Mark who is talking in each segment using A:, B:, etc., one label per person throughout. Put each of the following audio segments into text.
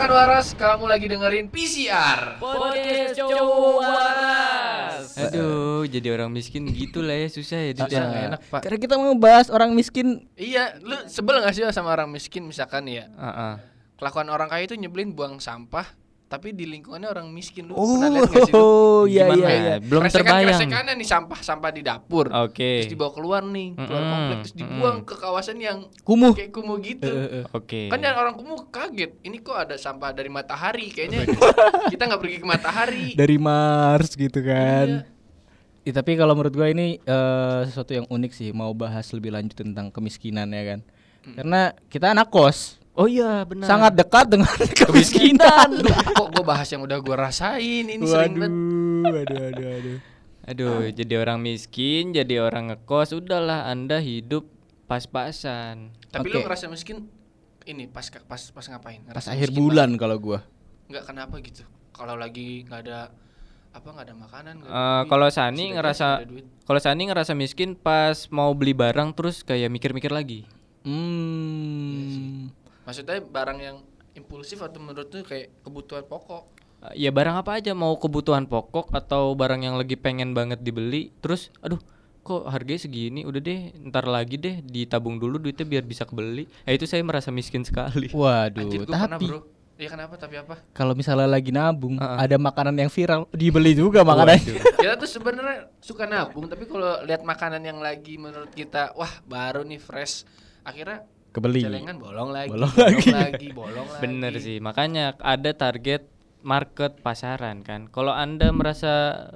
A: rekan waras, kamu lagi dengerin PCR.
B: Podcast cowok waras.
C: Aduh, jadi orang miskin gitu lah ya susah ya
A: Susah
C: ya.
A: nggak enak pak.
D: Karena kita mau bahas orang miskin.
A: Iya, lu sebel gak sih sama orang miskin misalkan ya?
C: Heeh.
A: Kelakuan orang kaya itu nyebelin buang sampah, tapi di lingkungannya orang miskin lu
D: Oh,
A: pernah lihat gak sih lu?
D: iya iya iya.
C: Belum
A: Kresekan-
C: terbayang.
A: kresekannya nih sampah-sampah di dapur.
C: Oke.
A: Terus dibawa keluar nih, keluar
C: Mm-mm,
A: komplek terus dibuang ke kawasan yang
D: Kumuh.
A: kayak kumuh gitu.
C: Oke.
A: Kan yang orang kumuh kaget, ini kok ada sampah dari matahari kayaknya kita nggak pergi ke matahari.
D: Dari Mars gitu kan.
A: Iya.
D: Ya, tapi kalau menurut gua ini eh, sesuatu yang unik sih mau bahas lebih lanjut tentang kemiskinan ya kan. Karena kita anak kos,
C: Oh iya, benar.
D: sangat dekat dengan kemiskinan.
A: Duh, kok gue bahas yang udah gue rasain ini sering banget.
D: waduh, aduh, aduh.
C: Aduh, jadi orang miskin, jadi orang ngekos, udahlah Anda hidup pas-pasan.
A: Tapi lu
D: Oke.
A: ngerasa miskin ini pas pas pas ngapain?
D: Pas
A: Ngerasa
D: akhir
A: miskin
D: bulan kalau gua.
A: banget? Nggak kenapa gitu. Kalau lagi nggak ada apa nggak ada makanan
C: Eh,
A: duit,
C: kalau Sani ngerasa kalau Sani ngerasa miskin pas mau beli barang terus kayak mikir-mikir lagi.
D: Hmm.
A: Maksudnya barang yang impulsif atau menurut tuh kayak kebutuhan pokok.
C: Eh, Ya barang apa aja mau kebutuhan pokok atau barang yang lagi pengen banget dibeli terus aduh kok harganya segini udah deh ntar lagi deh ditabung dulu duitnya biar bisa kebeli ya itu saya merasa miskin sekali
D: Waduh,
A: Anjir gue pernah
D: tapi
A: bro. Iya kenapa tapi apa?
D: kalau misalnya lagi nabung,
C: Heeh.
D: ada makanan yang viral, dibeli juga makanannya.
A: kita tuh sebenarnya suka nabung tapi kalau lihat makanan yang lagi menurut kita wah baru nih fresh akhirnya
D: Kebeli.
A: celengan bolong lagi
D: Bolong
A: bolong lagi bolong lagi
C: bener sih makanya ada target market pasaran kan kalau anda merasa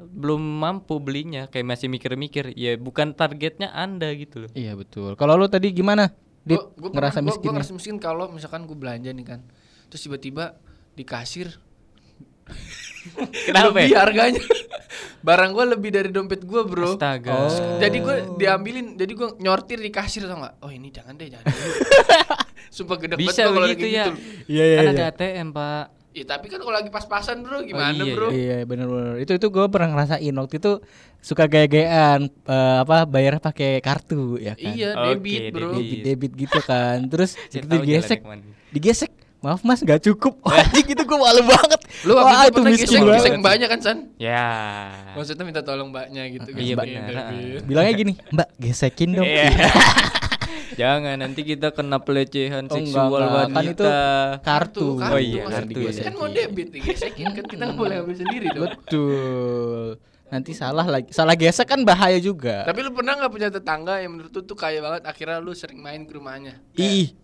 C: belum mampu belinya kayak masih mikir-mikir ya bukan targetnya anda gitu loh
D: Iya betul. Kalau lu tadi gimana? Dit,
A: Gua- gua
D: ngerasa
A: gua-
D: miskin.
A: gua
D: ya?
A: ngerasa miskin kalau misalkan gue belanja nih kan terus tiba-tiba di kasir
C: Kenapa
A: lebih
C: ya?
A: harganya barang gue lebih dari dompet gue bro
C: astaga
D: Oh.
A: jadi gue diambilin jadi gue nyortir di kasir tau nggak oh ini jangan deh jangan dulu sumpah gede banget kalau
C: begitu
A: lagi
C: ya
A: gitu.
D: Iya iya
C: kan
D: iya.
C: ada ATM pak
A: Ya tapi kan kalau lagi pas-pasan bro gimana
C: iya,
A: bro?
D: Iya benar-benar. Itu itu gue pernah ngerasain waktu itu suka gaya-gayaan eh, apa bayar pakai kartu ya kan.
A: Iya debit bro.
D: Debit, debit gitu kan. Terus itu digesek, digesek. Maaf mas nggak cukup. Anjing gitu gue malu banget.
A: Lu waktu
D: Wah,
A: itu pernah
D: miskin
A: gesek,
D: banget.
A: gesek mbaknya kan San?
C: ya
A: Maksudnya minta tolong mbaknya gitu kan.
C: Iya,
A: Mbaknya
C: benar.
A: debit.
D: Bilangnya gini, Mbak gesekin dong.
C: Iya. Jangan nanti kita kena pelecehan
D: Oh,
C: seksual
D: enggak.
C: wanita.
D: Kan itu kartu.
A: kartu
C: Oh iya,
A: Mas.
C: kartu ya.
A: Kan mau debit digesekin kan kita nggak boleh ambil sendiri dong.
D: Betul. Nanti salah lagi. Salah gesek kan bahaya juga.
A: Tapi lu pernah nggak punya tetangga yang menurut lu tuh kaya banget akhirnya lu sering main ke rumahnya?
D: Ih,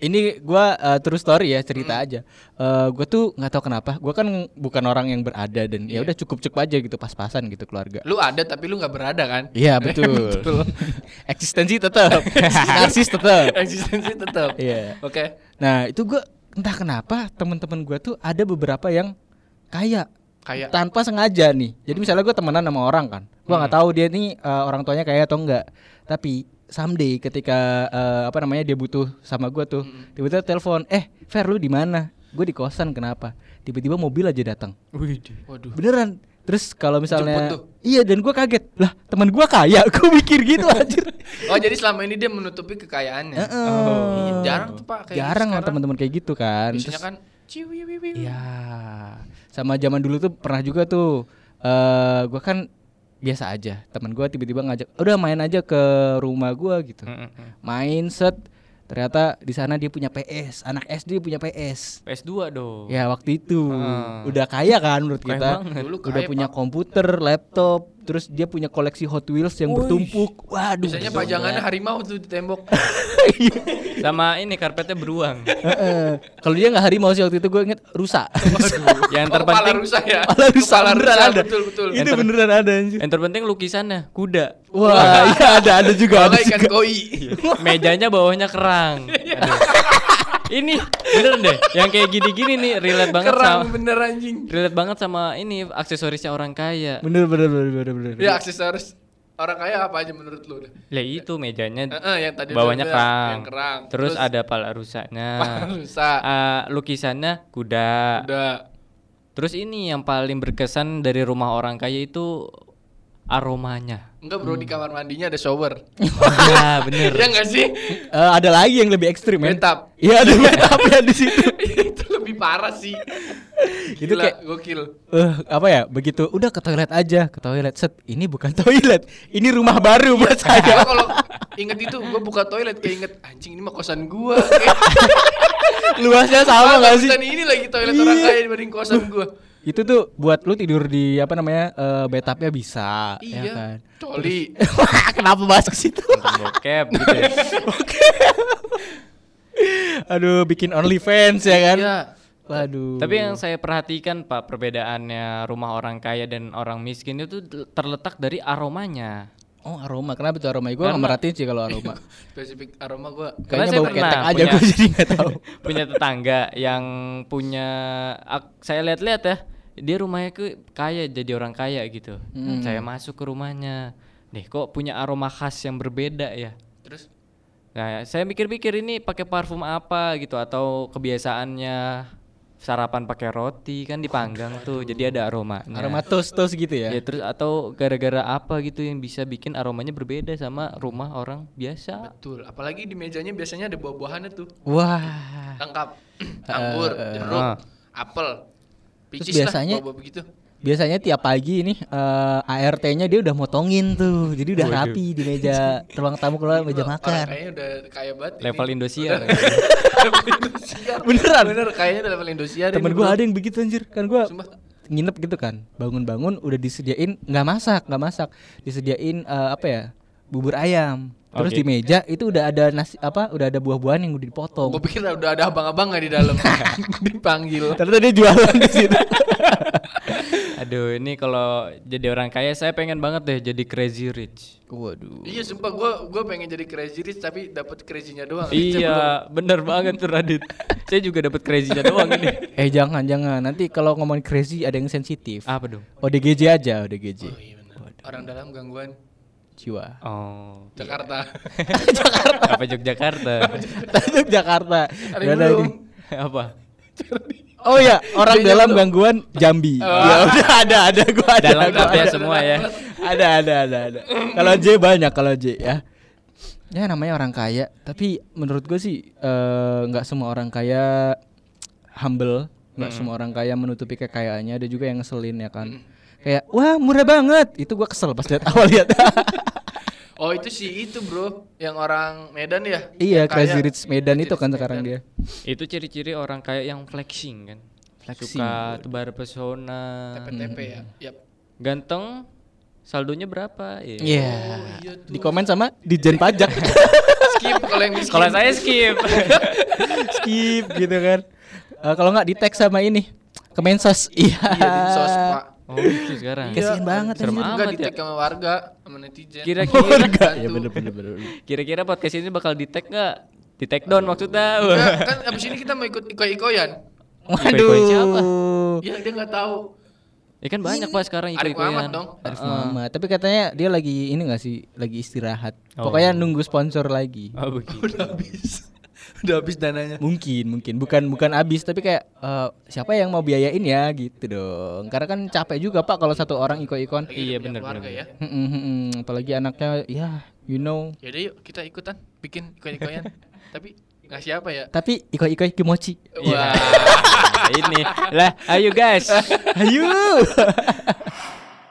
D: ini gua uh, true story ya cerita aja. Eh gua tuh nggak tahu kenapa. Gua kan bukan orang yang berada dan ya udah cukup cukup aja gitu pas-pasan gitu keluarga.
A: Lu ada tapi lu nggak berada kan?
D: Iya betul. Eksistensi tetap, narsis tetap.
A: Eksistensi tetap.
D: Iya.
A: Oke.
D: Nah itu gua entah kenapa teman-teman gua tuh ada beberapa yang kaya
A: Kayak
D: tanpa sengaja nih. Jadi misalnya gue temenan sama orang kan, gua nggak tahu dia nih eh, orang tuanya kaya atau enggak. Tapi someday ketika eh, apa namanya dia butuh sama gua tuh, tiba-tiba telepon, eh Fer lu di mana? Gue di kosan kenapa? Tiba-tiba mobil aja datang.
A: waduh.
D: Beneran. Terus kalau misalnya
A: tuh.
D: iya dan gua kaget lah teman gua kaya, gue mikir gitu anjir.
A: Oh jadi selama ini dia menutupi kekayaannya.
D: Heeh.
A: Iya, jarang tuh pak. Kayak
D: Jarang lah
A: sekarang.
D: teman-teman kayak gitu kan.
A: Biasanya
D: Terus-
A: kan ciwi
D: Iya. Sama zaman dulu tuh pernah juga tuh eh gua kan biasa aja. Teman gua tiba-tiba ngajak, "Udah main aja ke rumah gua gitu."
C: Mm-mm.
D: Main set ternyata di sana dia punya PS, anak SD punya PS.
C: PS2 dong.
D: Ya waktu itu
C: Ah.
D: udah kaya kan menurut
C: Kaya
D: kita.
C: banget.
D: Udah
A: kaya,
D: punya
A: Pak.
D: komputer, laptop, terus dia punya koleksi Hot Wheels yang bertumpuk. Waduh.
A: Biasanya pajangannya harimau tuh di tembok.
C: Sama ini karpetnya beruang.
D: Heeh. Kalau dia nggak harimau sih waktu itu gue inget rusa.
C: Yang
A: Oh,
C: terpenting
A: rusa ya.
D: Kepala rusa
A: Kepala
D: beneran
A: rusa,
D: ada.
A: Betul betul.
D: itu beneran ada anjir.
C: yang terpenting lukisannya kuda.
D: Wah, iya ada ada juga
A: Kalau
D: ada
A: ikan koi.
C: Mejanya bawahnya kerang. Aduh. Ini bener deh, yang kayak gini-gini nih relate banget
A: Kerang
C: sama
A: bener anjing.
C: relate banget sama ini aksesorisnya orang kaya.
D: Bener bener bener bener bener.
A: Ya aksesoris orang kaya apa aja menurut lu?
C: Lah itu mejanya
A: Heeh, yang tadi
C: bawahnya kerang.
A: yang kerang.
C: Terus, ada pala rusaknya.
A: rusa.
C: Eh, lukisannya kuda.
A: Udah.
C: Terus ini yang paling berkesan dari rumah orang kaya itu aromanya.
A: Enggak bro di kamar mandinya ada shower.
C: ya bener.
A: ya enggak sih?
D: Eh, ada lagi yang lebih ekstrim.
A: Betap.
D: Iya ada metap ya di situ.
A: itu lebih parah sih.
D: Itu
A: Gila,
D: kayak-
A: gokil.
D: Eh apa ya begitu udah ke toilet aja ke toilet set ini bukan toilet ini rumah baru buat
A: Gua
D: saya
A: kalau inget itu gua buka toilet kayak inget anjing ini mah kosan gua. Kayak,
D: luasnya sama nggak sih
A: Dan ini lagi toilet orang
D: Iya.
A: kaya dibanding kosan gua.
D: Itu tuh buat lu tidur di apa namanya eh bathtubnya bisa ya
A: Iya.
D: kan
A: Coli.
D: kenapa bahas ke situ
C: bokep gitu ya.
D: aduh bikin OnlyFans ya kan
A: Iya.
D: waduh
C: Tapi yang saya perhatikan Pak perbedaannya rumah orang kaya dan orang miskin itu terletak dari aromanya.
D: Oh aroma. Kenapa tuh aroma? Gue nggak merhatiin sih kalau aroma.
A: Spesifik aroma gua.
C: Karena
D: kayaknya
C: saya
D: bau ketek aja
C: punya-
D: gue jadi nggak tahu.
C: punya tetangga yang punya saya lihat-lihat ya dia rumahnya ke kaya jadi orang kaya gitu.
D: Hmm.
C: saya masuk ke rumahnya. Nih kok punya aroma khas yang berbeda ya?
A: Terus?
C: Nah saya mikir-mikir ini pakai parfum apa gitu atau kebiasaannya sarapan pakai roti kan dipanggang tuh jadi ada aromanya
D: aroma toast toast gitu ya
C: ya terus atau gara-gara apa gitu yang bisa bikin aromanya berbeda sama rumah orang biasa
A: betul, apalagi di mejanya biasanya ada buah-buahannya tuh.
D: wah
A: Lengkap. Anggur, jeruk,
C: Ah.
A: apel.
D: Terus biasanya-
A: lah begitu.
D: Biasanya tiap pagi nih eh, ART-nya dia udah motongin tuh jadi udah
C: Waduh.
D: rapi di meja ruang tamu keluar meja makan
A: kayaknya udah kaya banget. ini.
C: level Indosiar
A: level Indosiar.
D: Beneran?
A: Bener, kayaknya udah level Indosiar.
D: temen
A: ini,
D: gue ada yang begitu anjir kan gue
A: Sumpah.
D: nginep gitu kan bangun-bangun udah disediain nggak masak nggak masak disediain eh, apa ya bubur ayam terus
C: Oke.
D: di meja itu udah ada nasi apa udah ada buah-buahan yang udah dipotong
A: Gue pikir udah ada abang-abang nggak di dalam. Dipanggil.
D: ternyata dia jualan di situ
C: Aduh, ini kalau jadi orang kaya saya pengen banget deh jadi crazy rich.
D: waduh
A: Iya sumpah gue gue pengen jadi crazy rich tapi dapat crazy-nya doang.
C: iya, bener banget tuh Radit. saya juga dapat crazy-nya doang ini.
D: eh jangan jangan nanti kalau ngomongin crazy ada yang sensitif
C: Apa dong?
D: ODGJ aja ODGJ
A: Oh iya benar. Orang dalam gangguan
D: jiwa
C: Oh,
A: Jakarta.
C: apa Yogyakarta?
D: Jakarta
A: Ada belum.
D: ini.
C: apa?
D: Oh ya, orang dalam gangguan Jambi. Ya udah ada ada gua ada.
C: Ada
D: gua
C: ya
D: ada.
C: semua ya.
D: Ada ada ada ada. Kalau J banyak kalau J ya. Ya namanya orang kaya, tapi menurut gue sih eh, nggak semua orang kaya humble, nggak semua orang kaya menutupi kekayaannya, ada juga yang ngeselin ya kan. Kayak wah murah banget, itu gua kesel pas lihat awal lihat.
A: Oh itu sih itu bro, yang orang Medan ya?
D: iya,
A: Yang
D: Crazy
A: kaya.
D: Rich Medan itu kan sekarang
A: Medan.
D: dia.
C: Itu ciri-ciri orang kaya yang flexing kan.
D: Flexing.
C: Suka tebar pesona.
A: TP-TP ya. Yap.
C: Ganteng. Saldonya berapa? Iya.
D: Iya.
A: iya tuh.
D: Di komen sama Dijen Pajak.
A: Skip kalau yang miskin.
C: Kalau saya skip.
D: skip gitu kan Eh, kalau nggak di tag sama ini Kemensos iya
A: Iya di sos pak.
C: Oh, sekarang.
D: Kasihan banget
C: Serem
D: anjir.
A: Enggak
C: amat
A: di
C: ya.
A: sama warga, sama netizen.
C: Kira-kira
D: Warga. Ya bener bener bener
C: kira-kira podcast ini bakal di tag nggak? Di take down maksudnya.
A: Enggak, kan abis ini kita mau ikut iko-ikoyan.
C: Iko-ikoin siapa?
D: waduh
A: Ya dia nggak tahu.
C: Ya kan banyak Pak sekarang
A: Arif. Muhammad dong.
D: Arif Muhammad tapi katanya dia lagi ini gak sih lagi istirahat
C: Oh.
D: pokoknya nunggu sponsor lagi
C: Oh, begitu.
A: Udah habis. Udah habis dananya.
D: mungkin mungkin bukan bukan abis tapi kayak eh, siapa yang mau biayain ya gitu dong karena kan capek juga pak kalau satu orang iko-ikon
C: Iya, bener.
A: ya.
D: Apalagi anaknya ya you know
A: Yaudah yuk kita ikutan bikin iko-ikoyan. Tapi nggak siapa ya?
D: tapi iko-iko kimochi
C: Iya. ini. Lah, ayo guys.
D: ayo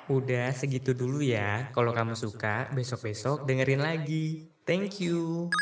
E: Udah segitu dulu ya. Kalau kamu suka, besok-besok dengerin lagi. Thank you.